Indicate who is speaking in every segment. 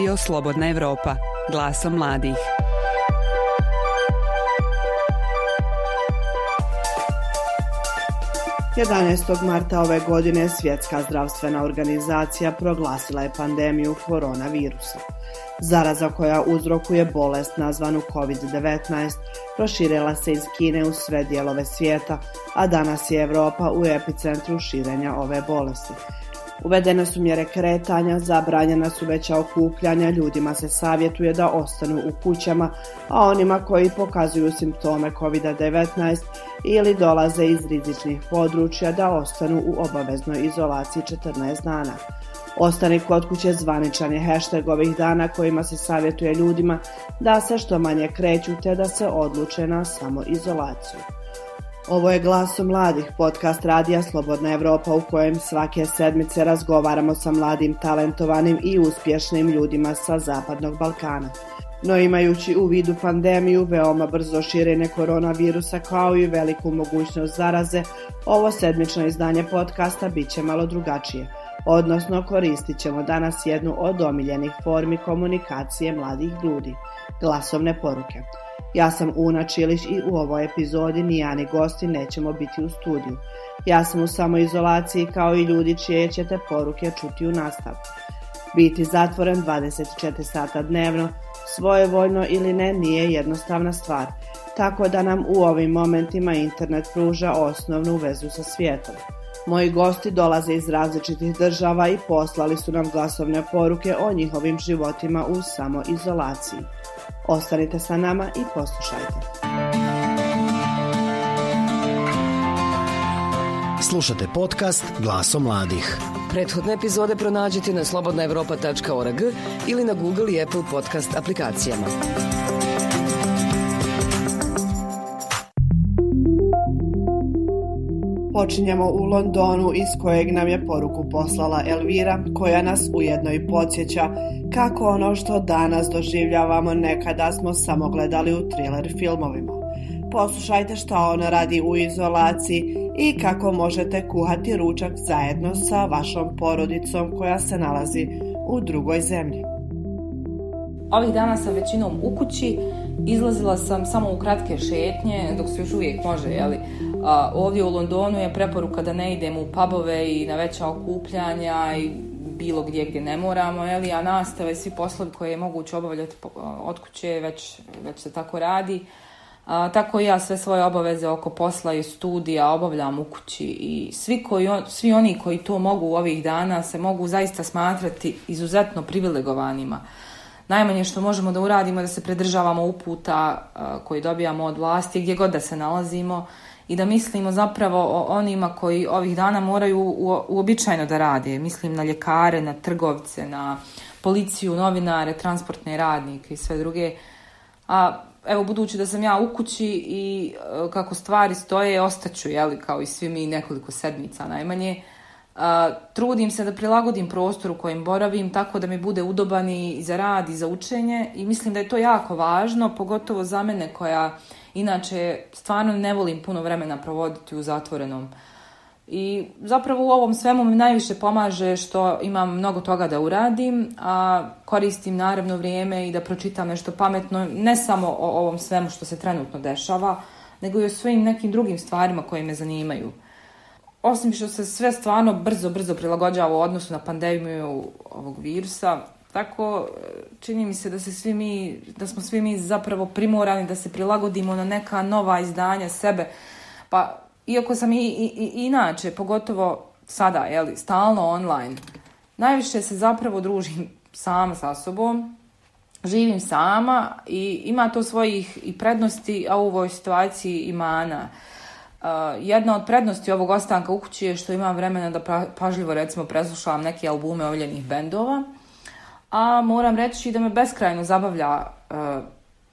Speaker 1: Radio Slobodna Evropa, glasom mladih.
Speaker 2: Jedanaestog marta ove godine Svjetska zdravstvena organizacija proglasila je pandemiju koronavirusa. Zaraza koja uzrokuje bolest nazvanu COVID-19 proširila se iz Kine u sve dijelove svijeta, a danas je Europa u epicentru širenja ove bolesti. Uvedene su mjere kretanja, zabranjena su veća okupljanja, ljudima se savjetuje da ostanu u kućama, a onima koji pokazuju simptome COVID-19 ili dolaze iz rizičnih područja da ostanu u obaveznoj izolaciji 14 dana. Ostani kod kuće zvaničan je hashtag ovih dana kojima se savjetuje ljudima da se što manje kreću te da se odluče na samoizolaciju. Ovo je Glaso mladih, podcast Radija Slobodna Evropa u kojem svake sedmice razgovaramo sa mladim, talentovanim i uspješnim ljudima sa Zapadnog Balkana. No imajući u vidu pandemiju, veoma brzo širenje koronavirusa kao i veliku mogućnost zaraze, ovo sedmično izdanje podcasta bit će malo drugačije. Odnosno koristit ćemo danas jednu od omiljenih formi komunikacije mladih ljudi, glasovne poruke. Ja sam Una Čilić i u ovoj epizodi ni ja ni gosti nećemo biti u studiju. Ja sam u samoizolaciji kao i ljudi čije ćete poruke čuti u nastavku. Biti zatvoren 24 sata dnevno, svojevoljno ili ne, nije jednostavna stvar, tako da nam u ovim momentima internet pruža osnovnu vezu sa svijetom. Moji gosti dolaze iz različitih država i poslali su nam glasovne poruke o njihovim životima u samoizolaciji. Ostanite sa nama i poslušajte.
Speaker 3: Slušate podcast Glaso mladih.
Speaker 4: Prethodne epizode pronađite na slobodnaevropa.org ili na Google i Apple podcast aplikacijama.
Speaker 2: Počinjemo u Londonu iz kojeg nam je poruku poslala Elvira koja nas ujedno i podsjeća kako ono što danas doživljavamo nekada smo samo gledali u thriller filmovima. Poslušajte što ona radi u izolaciji i kako možete kuhati ručak zajedno sa vašom porodicom koja se nalazi u drugoj zemlji.
Speaker 5: Ovih dana sam većinom u kući, izlazila sam samo u kratke šetnje, dok se još uvijek može, jeli, a, ovdje u Londonu je preporuka da ne idemo u pubove i na veća okupljanja i bilo gdje gdje ne moramo, jeli, a nastave svi poslovi koje je moguće obavljati od kuće već, već se tako radi. A, tako i ja sve svoje obaveze oko posla i studija obavljam u kući i svi, koji, svi oni koji to mogu ovih dana se mogu zaista smatrati izuzetno privilegovanima. Najmanje što možemo da uradimo je da se pridržavamo uputa koji dobijamo od vlasti gdje god da se nalazimo i da mislimo zapravo o onima koji ovih dana moraju uobičajeno da rade. Mislim na ljekare, na trgovce, na policiju, novinare, transportne radnike i sve druge. A evo, budući da sam ja u kući i e, kako stvari stoje, ostaću, jeli, kao i svi mi nekoliko sedmica najmanje. A, trudim se da prilagodim prostor u kojem boravim tako da mi bude udoban i za rad i za učenje i mislim da je to jako važno, pogotovo za mene koja inače stvarno ne volim puno vremena provoditi u zatvorenom. I zapravo u ovom svemu mi najviše pomaže što imam mnogo toga da uradim, a koristim naravno vrijeme i da pročitam nešto pametno, ne samo o ovom svemu što se trenutno dešava, nego i o svojim nekim drugim stvarima koje me zanimaju osim što se sve stvarno brzo, brzo prilagođava u odnosu na pandemiju ovog virusa, tako čini mi se da se svi mi, da smo svi mi zapravo primorani da se prilagodimo na neka nova izdanja sebe. Pa, iako sam i, i, i inače, pogotovo sada, jeli, stalno online, najviše se zapravo družim sama sa sobom, živim sama i ima to svojih i prednosti, a u ovoj situaciji i mana. Uh, jedna od prednosti ovog ostanka u kući je što imam vremena da pažljivo recimo preslušavam neke albume ovljenih bendova, a moram reći da me beskrajno zabavlja uh,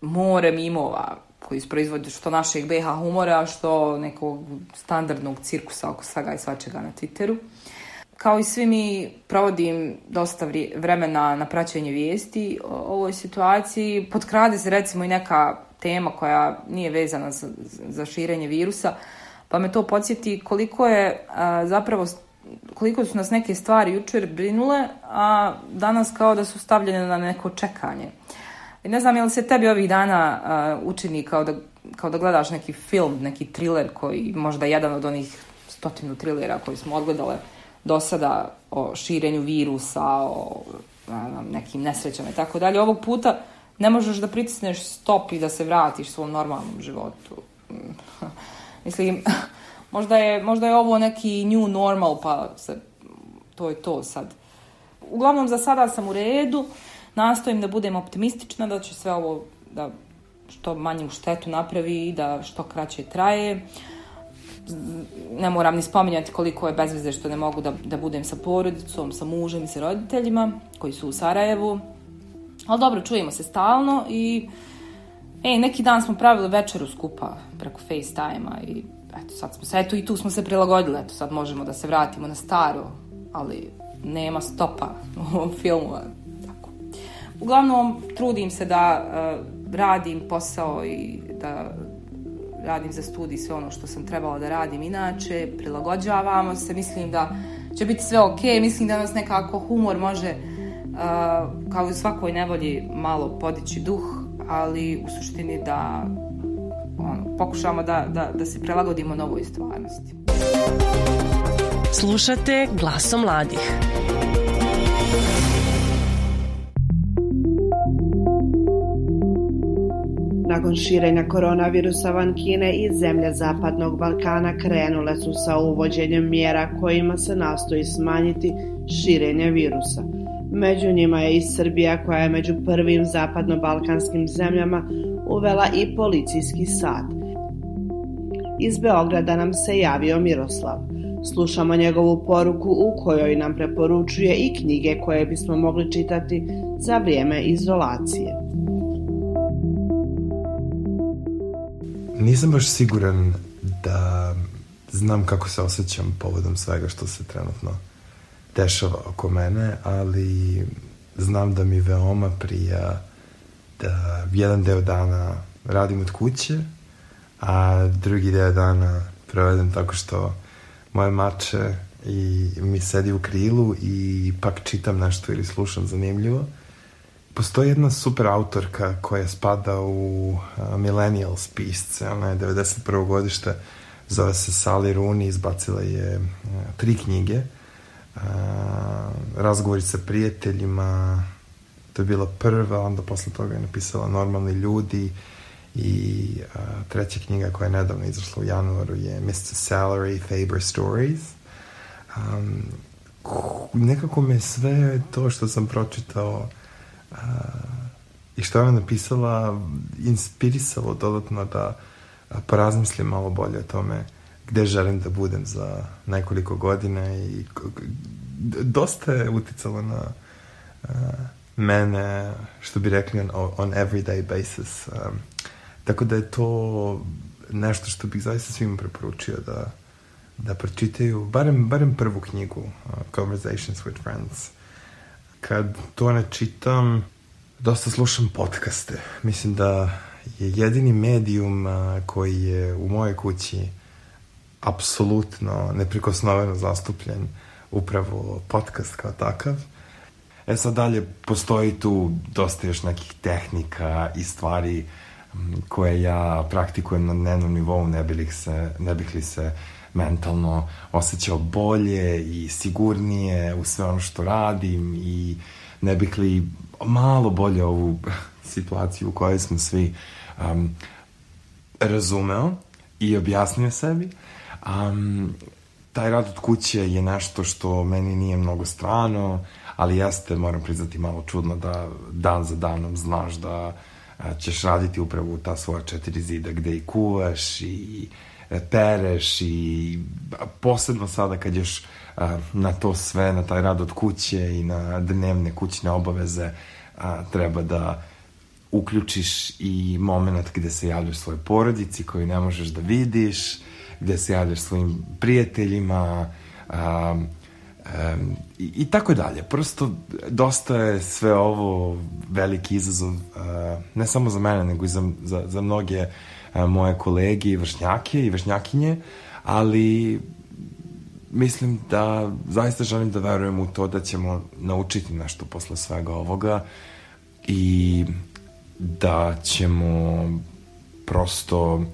Speaker 5: more mimova koji proizvodi što našeg BH humora, što nekog standardnog cirkusa oko svega i svačega na Twitteru. Kao i svi mi provodim dosta vremena na praćenje vijesti o ovoj situaciji. Potkrade se recimo i neka tema koja nije vezana za, za širenje virusa, pa me to podsjeti koliko je a, zapravo koliko su nas neke stvari jučer brinule, a danas kao da su stavljene na neko čekanje. I ne znam, je li se tebi ovih dana uh, učini kao da, kao da gledaš neki film, neki thriller koji možda jedan od onih stotinu trilera koji smo odgledale do sada o širenju virusa, o nekim nesrećama i tako dalje. Ovog puta ne možeš da pritisneš stop i da se vratiš svom normalnom životu. Mislim, možda je, možda je ovo neki new normal, pa se, to je to sad. Uglavnom, za sada sam u redu, nastojim da budem optimistična, da će sve ovo da što manju štetu napravi i da što kraće traje. Ne moram ni spominjati koliko je bez veze što ne mogu da, da budem sa porodicom, sa mužem i sa roditeljima koji su u Sarajevu. Ali dobro, čujemo se stalno i e, neki dan smo pravili večeru skupa preko FaceTime-a i eto, sad smo se, eto i tu smo se prilagodili, eto, sad možemo da se vratimo na staro, ali nema stopa u ovom filmu, tako. Uglavnom, trudim se da uh, radim posao i da radim za studij sve ono što sam trebala da radim inače, prilagođavamo se, mislim da će biti sve ok, mislim da nas nekako humor može uh, kao i u svakoj nevolji malo podići duh, ali u suštini da ono, pokušamo da, da, da se prelagodimo novoj stvarnosti.
Speaker 3: Slušate glasom mladih.
Speaker 2: Nakon širenja koronavirusa van Kine i zemlje Zapadnog Balkana krenule su sa uvođenjem mjera kojima se nastoji smanjiti širenje virusa. Među njima je i Srbija koja je među prvim zapadno-balkanskim zemljama uvela i policijski sat. Iz Beograda nam se javio Miroslav. Slušamo njegovu poruku u kojoj nam preporučuje i knjige koje bismo mogli čitati za vrijeme izolacije.
Speaker 6: Nisam baš siguran da znam kako se osjećam povodom svega što se trenutno dešava oko mene, ali znam da mi veoma prija da jedan deo dana radim od kuće, a drugi deo dana provedem tako što moje mače i mi sedi u krilu i pak čitam nešto ili slušam zanimljivo. Postoji jedna super autorka koja spada u millennials pisce, ona je 91. godište, zove se Sally Rooney, izbacila je tri knjige, razgovori sa prijateljima, to je bila prva, onda posle toga je napisala Normalni ljudi i uh, treća knjiga koja je nedavno izašla u januaru je Mr. Salary Faber Stories. Um, nekako me sve to što sam pročitao uh, i što je napisala inspirisalo dodatno da uh, porazmislim malo bolje o tome gde želim da budem za nekoliko godina i dosta je uticalo na mene, što bi rekli, on, on everyday basis. Um, tako da je to nešto što bih zaista svima preporučio da, da pročitaju, barem, barem prvu knjigu, uh, Conversations with Friends. Kad to ne čitam, dosta slušam podcaste. Mislim da je jedini medijum uh, koji je u mojoj kući apsolutno neprikosnoveno zastupljen upravo podcast kao takav. E sad dalje, postoji tu dosta još nekih tehnika i stvari koje ja praktikujem na dnevnom nivou, ne bih, se, ne bih li se mentalno osjećao bolje i sigurnije u sve ono što radim i ne bih li malo bolje ovu situaciju u kojoj smo svi um, razumeo i objasnio sebi. Um, taj rad od kuće je nešto što meni nije mnogo strano, ali jeste, moram priznati, malo čudno da dan za danom znaš da ćeš raditi upravo u ta svoja četiri zida gde i kuvaš i e, pereš i posebno sada kad još na to sve, na taj rad od kuće i na dnevne kućne obaveze treba da uključiš i moment gde se javljaš svojoj porodici koju ne možeš da vidiš, gde se javljaš svojim prijateljima, i, tako dalje. Prosto dosta je sve ovo veliki izazov, uh, ne samo za mene, nego i za, za, za mnoge uh, moje kolege i vršnjake i vršnjakinje, ali mislim da zaista želim da verujem u to da ćemo naučiti nešto posle svega ovoga i da ćemo prosto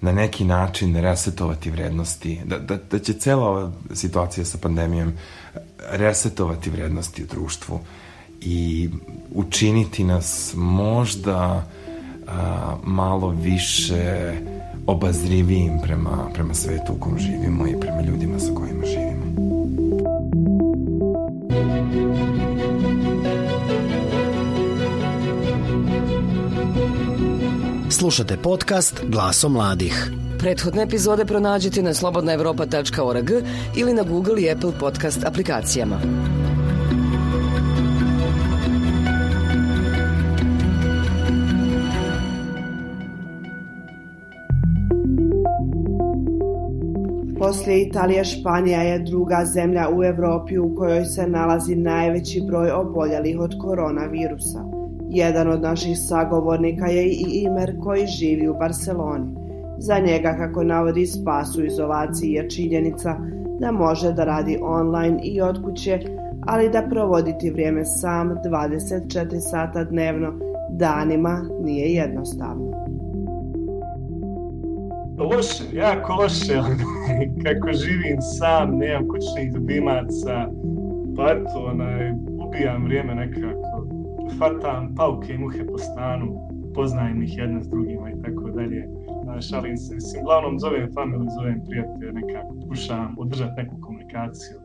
Speaker 6: na neki način resetovati vrednosti, da, da, da će cela ova situacija sa pandemijom resetovati vrednosti u društvu i učiniti nas možda a, malo više obazrivijim prema, prema svetu u kom živimo i prema ljudima sa kojima živimo.
Speaker 3: Slušate podcast Glaso mladih.
Speaker 4: Prethodne epizode pronađite na slobodnaevropa.org ili na Google i Apple podcast aplikacijama.
Speaker 2: Poslije Italije, Španija je druga zemlja u Evropi u kojoj se nalazi najveći broj oboljelih od koronavirusa. Jedan od naših sagovornika je i Imer koji živi u Barceloni. Za njega, kako navodi, spas u izolaciji je činjenica da može da radi online i od kuće, ali da provoditi vrijeme sam 24 sata dnevno danima nije jednostavno.
Speaker 7: Loše, jako loše, kako živim sam, nemam kućnih ljubimaca, pa eto, onaj, ubijam vrijeme nekako, fatam pauke i muhe po stanu, poznajem ih jedne s drugima i tako dalje. Šalim se, mislim, uglavnom zovem familiju, zovem prijatelje, nekako pokušavam održati neku komunikaciju.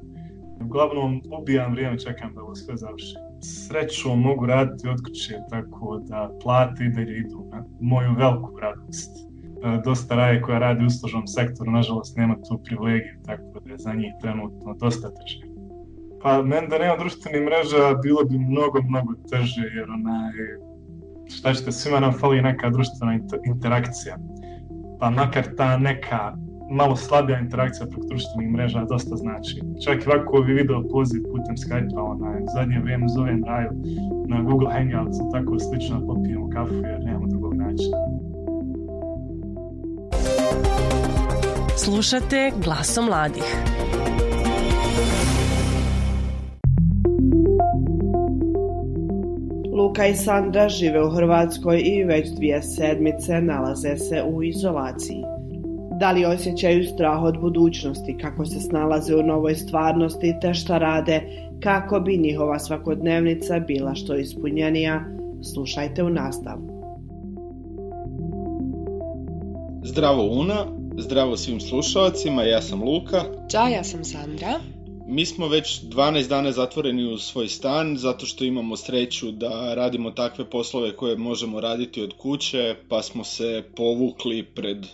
Speaker 7: Uglavnom ubijam vrijeme, čekam da ovo sve završi. Srećom mogu raditi od kuće, tako da plate i dalje idu na moju veliku radost dosta raje koja radi u uslužnom sektoru, nažalost nema tu privilegiju, tako da je za njih trenutno dosta teže. Pa meni da nema društvenih mreža bilo bi mnogo, mnogo teže, jer onaj, šta ćete, svima nam fali neka društvena interakcija. Pa makar ta neka malo slabija interakcija preko društvenih mreža dosta znači. Čak i ovako video poziv putem Skype-a, onaj, zadnje vrijeme zovem Raju na Google Hangouts, tako slično popijemo kafu jer nemamo drugog načina.
Speaker 3: Slušate Glaso mladih.
Speaker 2: Luka i Sandra žive u Hrvatskoj i već dvije sedmice nalaze se u izolaciji. Da li osjećaju strah od budućnosti, kako se snalaze u novoj stvarnosti te šta rade, kako bi njihova svakodnevnica bila što ispunjenija, slušajte u nastavu.
Speaker 8: Zdravo Una, Zdravo svim slušalcima, ja sam Luka.
Speaker 9: Ćao, ja sam Sandra.
Speaker 8: Mi smo već 12 dana zatvoreni u svoj stan zato što imamo sreću da radimo takve poslove koje možemo raditi od kuće, pa smo se povukli pred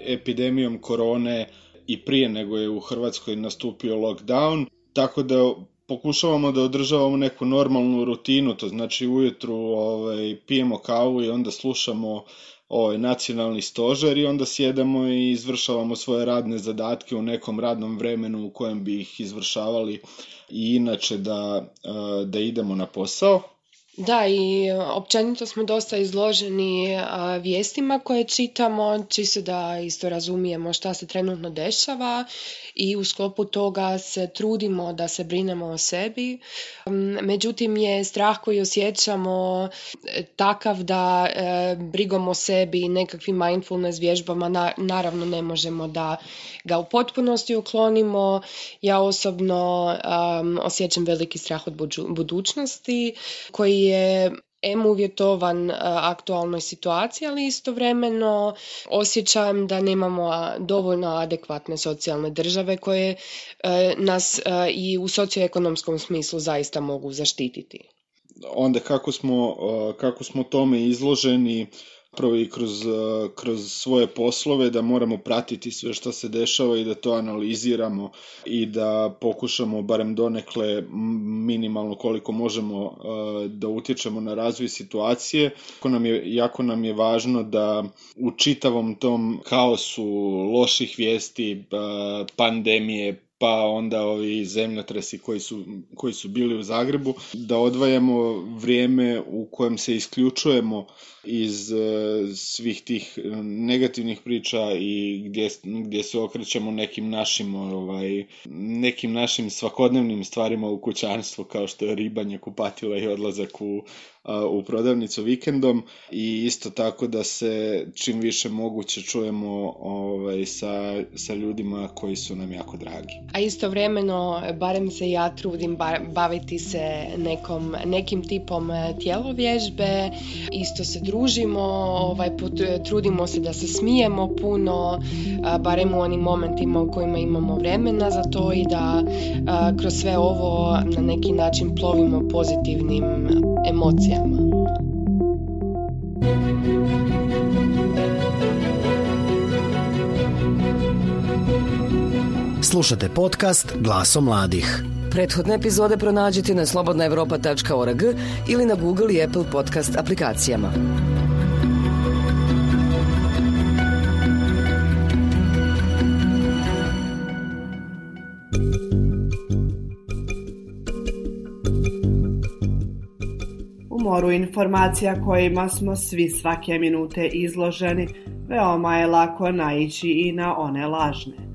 Speaker 8: epidemijom korone i prije nego je u Hrvatskoj nastupio lockdown, tako da pokušavamo da održavamo neku normalnu rutinu, to znači ujutru ovaj, pijemo kavu i onda slušamo ovaj nacionalni stožer i onda sjedamo i izvršavamo svoje radne zadatke u nekom radnom vremenu u kojem bi ih izvršavali i inače da, da idemo na posao.
Speaker 9: Da, i općenito smo dosta izloženi vijestima koje čitamo, čisto da isto razumijemo šta se trenutno dešava i u sklopu toga se trudimo da se brinemo o sebi. Međutim je strah koji osjećamo e, takav da e, brigom o sebi i nekakvim mindfulness vježbama naravno ne možemo da ga u potpunosti uklonimo. Ja osobno osjećam veliki strah od budućnosti koji je em uvjetovan aktualnoj situaciji, ali istovremeno osjećam da nemamo dovoljno adekvatne socijalne države koje nas i u socioekonomskom smislu zaista mogu zaštititi.
Speaker 8: Onda kako smo, kako smo tome izloženi, zapravo i kroz, e, kroz svoje poslove da moramo pratiti sve što se dešava i da to analiziramo i da pokušamo barem donekle minimalno koliko možemo e, da utječemo na razvoj situacije. Jako nam je, jako nam je važno da u čitavom tom kaosu loših vijesti, e, pandemije, pa onda ovi zemljotresi koji su, koji su bili u Zagrebu, da odvajamo vrijeme u kojem se isključujemo iz uh, svih tih negativnih priča i gdje, gdje se okrećemo nekim našim ovaj, nekim našim svakodnevnim stvarima u kućanstvu kao što je ribanje, kupatila i odlazak u u prodavnicu vikendom i isto tako da se čim više moguće čujemo ovaj, sa, sa ljudima koji su nam jako dragi.
Speaker 9: A istovremeno, barem se ja trudim baviti se nekom, nekim tipom e, tjelovježbe, isto se družimo, ovaj, trudimo se da se smijemo puno, barem u onim momentima u kojima imamo vremena za to i da kroz sve ovo na neki način plovimo pozitivnim emocijama
Speaker 3: Slušate podcast Glaso mladih.
Speaker 4: Prethodne epizode pronađite na slobodnaevropa.org ili na Google i Apple podcast aplikacijama.
Speaker 2: moru informacija kojima smo svi svake minute izloženi, veoma je lako naići i na one lažne.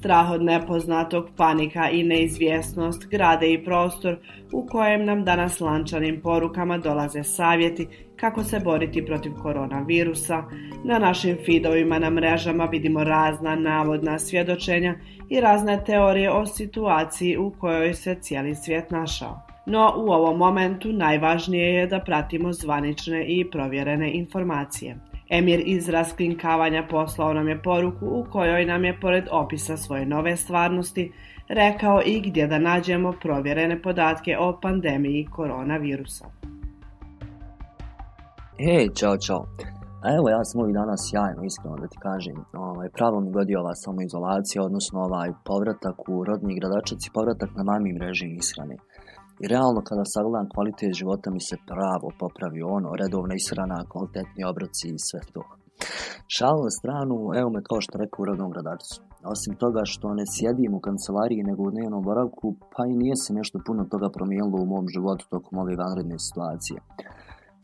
Speaker 2: Strah od nepoznatog, panika i neizvjesnost grade i prostor u kojem nam danas lančanim porukama dolaze savjeti kako se boriti protiv koronavirusa. Na našim feedovima na mrežama vidimo razna navodna svjedočenja i razne teorije o situaciji u kojoj se cijeli svijet našao. No u ovom momentu najvažnije je da pratimo zvanične i provjerene informacije. Emir iz rasklinkavanja poslao nam je poruku u kojoj nam je pored opisa svoje nove stvarnosti rekao i gdje da nađemo provjerene podatke o pandemiji koronavirusa.
Speaker 10: Hej, čao, čao. A evo ja sam ovih dana sjajno, iskreno da ti kažem. Ovaj, pravo mi godi ova samoizolacija, odnosno ovaj povratak u rodni gradačac i povratak na mami režim ishrane. I realno kada sagledam kvalitet života mi se pravo popravi ono, redovna ishrana, kvalitetni obroci i sve to. Šal na stranu, evo me kao što rekao u rodnom radarcu. Osim toga što ne sjedim u kancelariji nego u dnevnom boravku, pa i nije se nešto puno toga promijenilo u mom životu tokom ove vanredne situacije.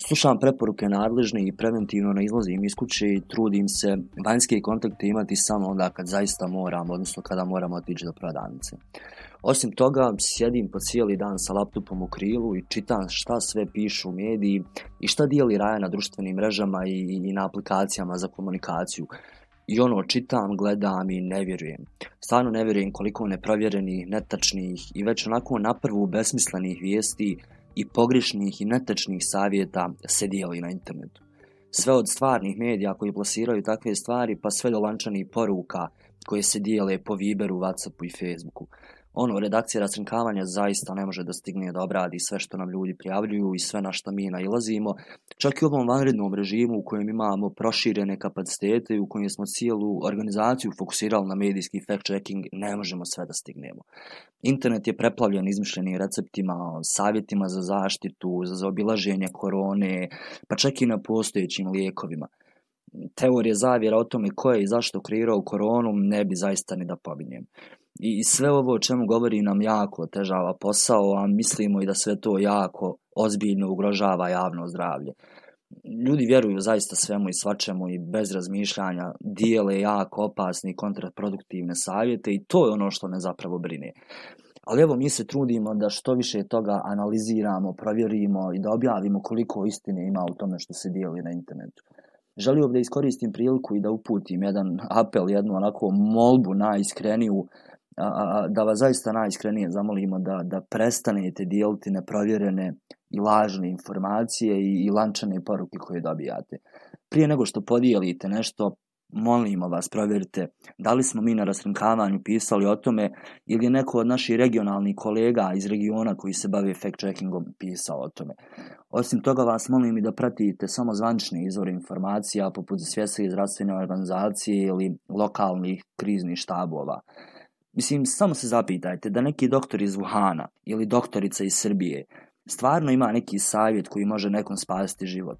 Speaker 10: Slušam preporuke nadležne i preventivno ne izlazim iz kuće i trudim se vanjske kontakte imati samo onda kad zaista moram, odnosno kada moram otići do prodavnice. Osim toga, sjedim po cijeli dan sa laptopom u krilu i čitam šta sve pišu u mediji i šta dijeli Raja na društvenim mrežama i, i na aplikacijama za komunikaciju. I ono, čitam, gledam i ne vjerujem. Stvarno ne vjerujem koliko neprovjerenih, netačnih i već onako naprvu besmislenih vijesti i pogrešnih i netačnih savjeta se dijeli na internetu. Sve od stvarnih medija koji plasiraju takve stvari pa sve do lančanih poruka koje se dijele po Viberu, Whatsappu i Facebooku ono, redakcija raskrinkavanja zaista ne može da stigne da obradi sve što nam ljudi prijavljuju i sve na što mi nailazimo. Čak i u ovom vanrednom režimu u kojem imamo proširene kapacitete i u kojem smo cijelu organizaciju fokusirali na medijski fact-checking, ne možemo sve da stignemo. Internet je preplavljen izmišljenim receptima, savjetima za zaštitu, za zaobilaženje korone, pa čak i na postojećim lijekovima teorije zavjera o tome ko je i zašto kreirao koronu ne bi zaista ni da pobinjem. I sve ovo o čemu govori nam jako otežava posao, a mislimo i da sve to jako ozbiljno ugrožava javno zdravlje. Ljudi vjeruju zaista svemu i svačemu i bez razmišljanja dijele jako opasne i kontraproduktivne savjete i to je ono što me zapravo brine. Ali evo mi se trudimo da što više toga analiziramo, provjerimo i da objavimo koliko istine ima u tome što se dijeli na internetu. Želio bih da iskoristim priliku i da uputim jedan apel, jednu onako molbu najiskreniju da vas zaista najiskrenije zamolimo da, da prestanete dijeliti neprovjerene i lažne informacije i, i lančane poruke koje dobijate. Prije nego što podijelite nešto, molimo vas, provjerite da li smo mi na rasrinkavanju pisali o tome ili je neko od naših regionalnih kolega iz regiona koji se bave fact-checkingom pisao o tome. Osim toga vas molim i da pratite samo zvančne izvore informacija poput svjetske zdravstvene organizacije ili lokalnih kriznih štabova. Mislim, samo se zapitajte da neki doktor iz Wuhana ili doktorica iz Srbije stvarno ima neki savjet koji može nekom spasiti život.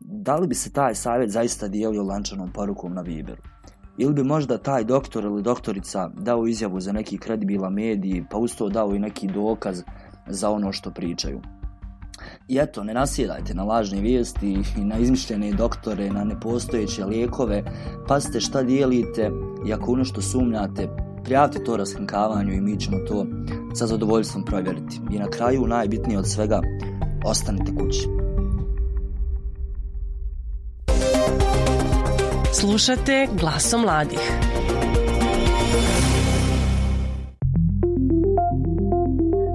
Speaker 10: Da li bi se taj savjet zaista dijelio lančanom porukom na Viberu? ili bi možda taj doktor ili doktorica dao izjavu za neki kredibilan medij, pa usto dao i neki dokaz za ono što pričaju. I eto, ne nasjedajte na lažne vijesti i na izmišljene doktore, na nepostojeće lijekove, pazite šta dijelite i ako ono što sumnjate, prijavite to raskankavanju i mi ćemo to sa zadovoljstvom provjeriti. I na kraju, najbitnije od svega, ostanite kući.
Speaker 1: Slušate glasom mladih.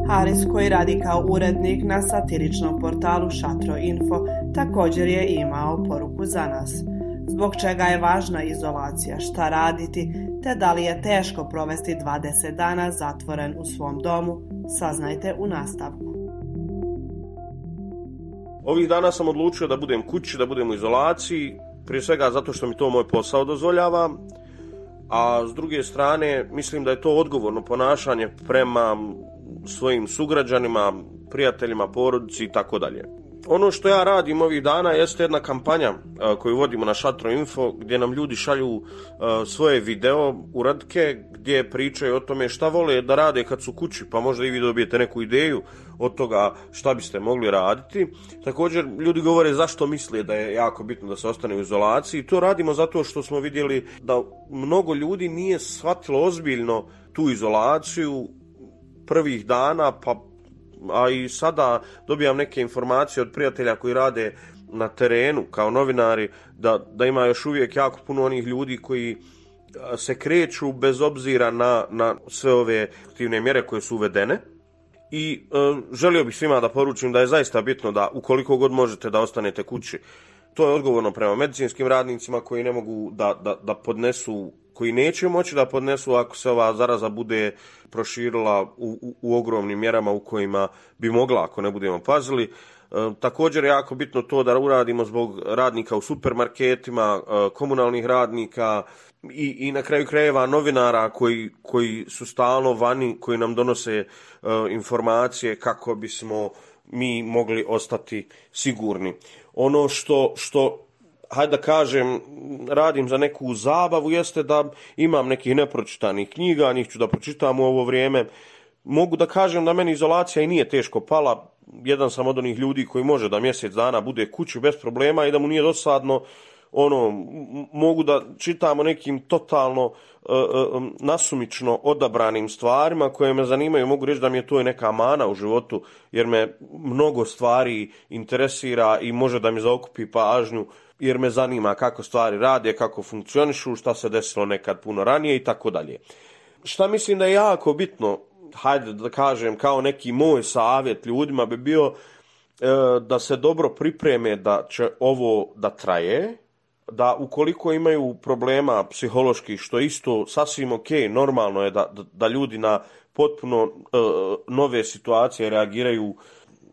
Speaker 2: Haris koji radi kao urednik na satiričnom portalu Šatro Info također je imao poruku za nas. Zbog čega je važna izolacija, šta raditi, te da li je teško provesti 20 dana zatvoren u svom domu, saznajte u nastavku.
Speaker 11: Ovih dana sam odlučio da budem kući, da budem u izolaciji, prije svega zato što mi to moj posao dozvoljava, a s druge strane mislim da je to odgovorno ponašanje prema svojim sugrađanima, prijateljima, porodici i tako dalje. Ono što ja radim ovih dana jeste jedna kampanja koju vodimo na Šatro Info gdje nam ljudi šalju svoje video uradke gdje pričaju o tome šta vole da rade kad su kući pa možda i vi dobijete neku ideju od toga šta biste mogli raditi. Također ljudi govore zašto misle da je jako bitno da se ostane u izolaciji. To radimo zato što smo vidjeli da mnogo ljudi nije shvatilo ozbiljno tu izolaciju prvih dana pa a i sada dobijam neke informacije od prijatelja koji rade na terenu kao novinari da, da ima još uvijek jako puno onih ljudi koji se kreću bez obzira na, na sve ove aktivne mjere koje su uvedene. I e, želio bih svima da poručim da je zaista bitno da ukoliko god možete da ostanete kući to je odgovorno prema medicinskim radnicima koji ne mogu da, da, da podnesu koji neće moći da podnesu ako se ova zaraza bude proširila u, u, u ogromnim mjerama u kojima bi mogla ako ne budemo pazili. E, također je jako bitno to da uradimo zbog radnika u supermarketima, e, komunalnih radnika i, i na kraju krajeva novinara koji, koji su stalno vani, koji nam donose e, informacije kako bismo mi mogli ostati sigurni. Ono što, što hajde da kažem, radim za neku zabavu, jeste da imam nekih nepročitanih knjiga, njih ću da pročitam u ovo vrijeme. Mogu da kažem da meni izolacija i nije teško pala. Jedan sam od onih ljudi koji može da mjesec dana bude kući bez problema i da mu nije dosadno ono, mogu da čitamo nekim totalno uh, uh, nasumično odabranim stvarima koje me zanimaju, mogu reći da mi je to neka mana u životu, jer me mnogo stvari interesira i može da mi zaokupi pažnju jer me zanima kako stvari rade, kako funkcionišu, šta se desilo nekad puno ranije i tako dalje. Šta mislim da je jako bitno, hajde da kažem, kao neki moj savjet ljudima bi bio e, da se dobro pripreme da će ovo da traje, da ukoliko imaju problema psiholoških, što isto sasvim ok, normalno je da, da, ljudi na potpuno e, nove situacije reagiraju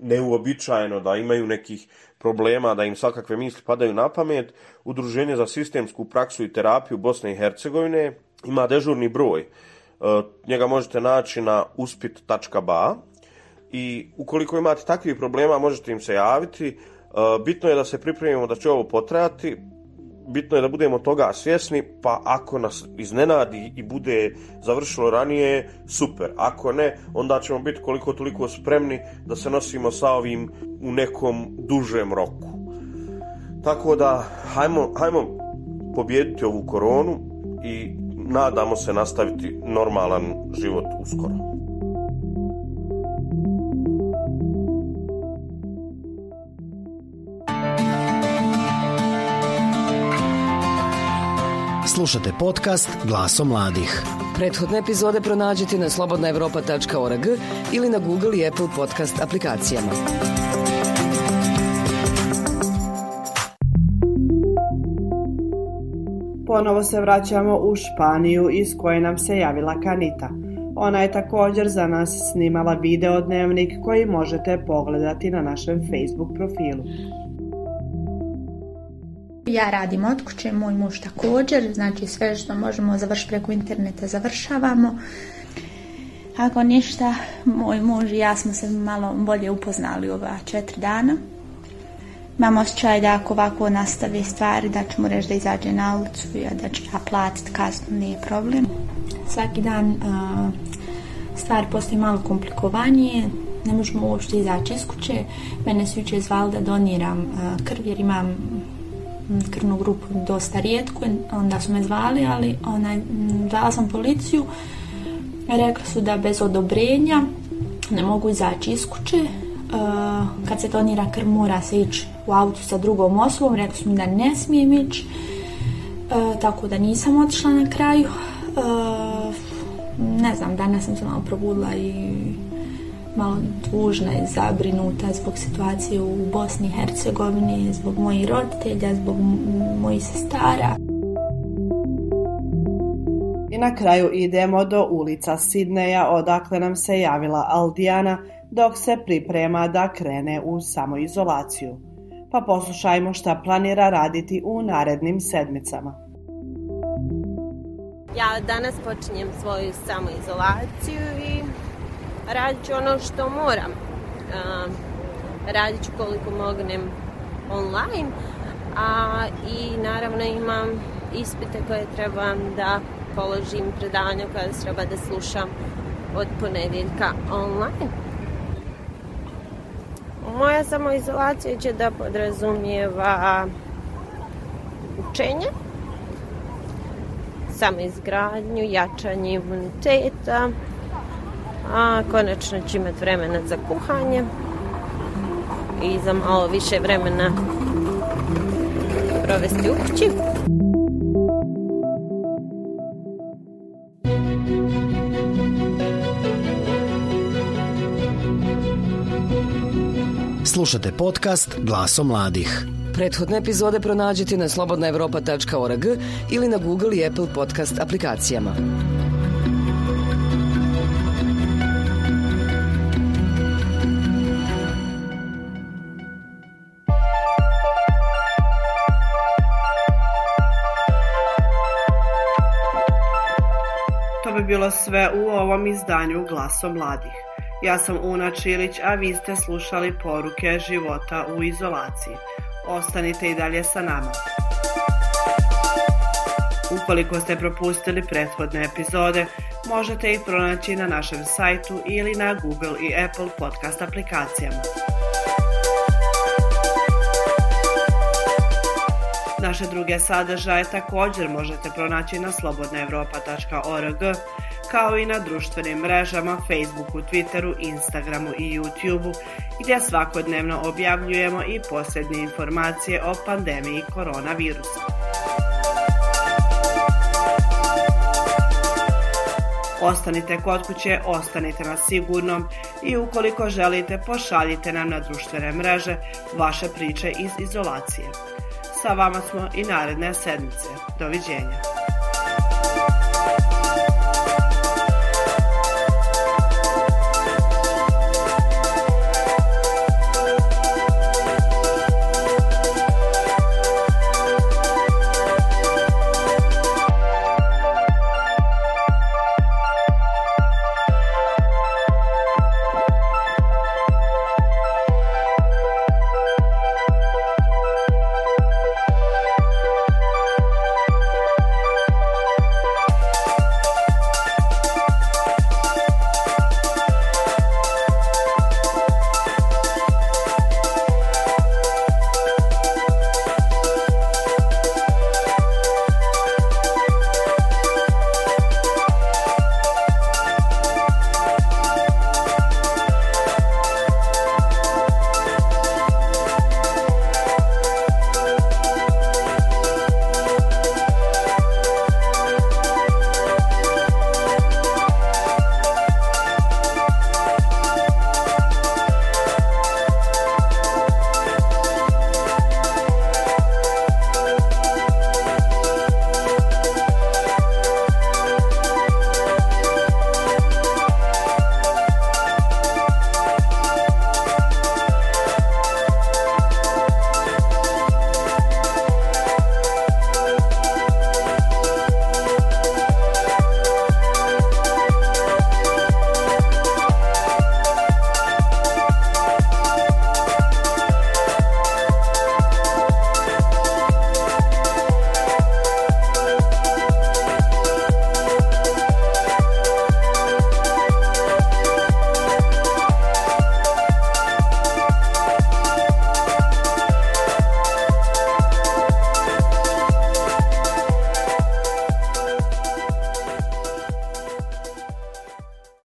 Speaker 11: neuobičajeno, da imaju nekih problema, da im svakakve misli padaju na pamet, Udruženje za sistemsku praksu i terapiju Bosne i Hercegovine ima dežurni broj. E, njega možete naći na uspit.ba i ukoliko imate takvih problema možete im se javiti. E, bitno je da se pripremimo da će ovo potrajati, bitno je da budemo toga svjesni, pa ako nas iznenadi i bude završilo ranije, super. Ako ne, onda ćemo biti koliko toliko spremni da se nosimo sa ovim u nekom dužem roku. Tako da, hajmo, hajmo pobijediti ovu koronu i nadamo se nastaviti normalan život uskoro.
Speaker 3: Slušate podcast Glaso mladih.
Speaker 4: Prethodne epizode pronađite na slobodnaevropa.org ili na Google i Apple podcast aplikacijama.
Speaker 2: Ponovo se vraćamo u Španiju iz koje nam se javila Kanita. Ona je također za nas snimala video dnevnik koji možete pogledati na našem Facebook profilu.
Speaker 12: Ja radim od kuće, moj muž također, znači sve što možemo završiti preko interneta završavamo. Ako ništa, moj muž i ja smo se malo bolje upoznali ova četiri dana. imam osjećaj da ako ovako nastavi stvari da ću mu reći da izađe na ulicu i da ću ja platiti kaznu, nije problem. Svaki dan stvari postaju malo komplikovanije, ne možemo uopšte izaći iz kuće. Mene su jučer zvali da doniram krv jer imam krvnu grupu dosta rijetko, onda su me zvali, ali onaj, zvala sam policiju, rekli su da bez odobrenja ne mogu izaći iz kuće, kad se donira krv mora se ići u autu sa drugom osobom, rekli su mi da ne smijem ići, tako da nisam otišla na kraju. Ne znam, danas sam se malo probudila i malo tužna i zabrinuta zbog situacije u Bosni i Hercegovini, zbog mojih roditelja, zbog mojih sestara.
Speaker 2: I na kraju idemo do ulica Sidneja, odakle nam se javila Aldijana, dok se priprema da krene u samoizolaciju. Pa poslušajmo šta planira raditi u narednim sedmicama.
Speaker 13: Ja danas počinjem svoju samoizolaciju i radit ću ono što moram. radit ću koliko mognem online, a i naravno imam ispite koje trebam da položim predavanje koje treba da slušam od ponedjeljka online. Moja samoizolacija će da podrazumijeva učenje, samoizgradnju, jačanje imuniteta, a konačno ću imati vremena za kuhanje i za malo više vremena provesti u kući.
Speaker 3: Slušate podcast Glaso mladih.
Speaker 4: Prethodne epizode pronađite na slobodnaevropa.org ili na Google i Apple podcast aplikacijama.
Speaker 2: Bilo sve u ovom izdanju Glaso mladih. Ja sam Una Čilić, a vi ste slušali poruke života u izolaciji. Ostanite i dalje sa nama. Ukoliko ste propustili prethodne epizode, možete ih pronaći na našem sajtu ili na Google i Apple podcast aplikacijama. Naše druge sadržaje također možete pronaći na slobodnaevropa.org kao i na društvenim mrežama Facebooku, Twitteru, Instagramu i YouTubeu gdje svakodnevno objavljujemo i posljednje informacije o pandemiji koronavirusa. Ostanite kod kuće, ostanite na sigurnom i ukoliko želite pošaljite nam na društvene mreže vaše priče iz izolacije. Sa vama smo i naredne sedmice. Doviđenja.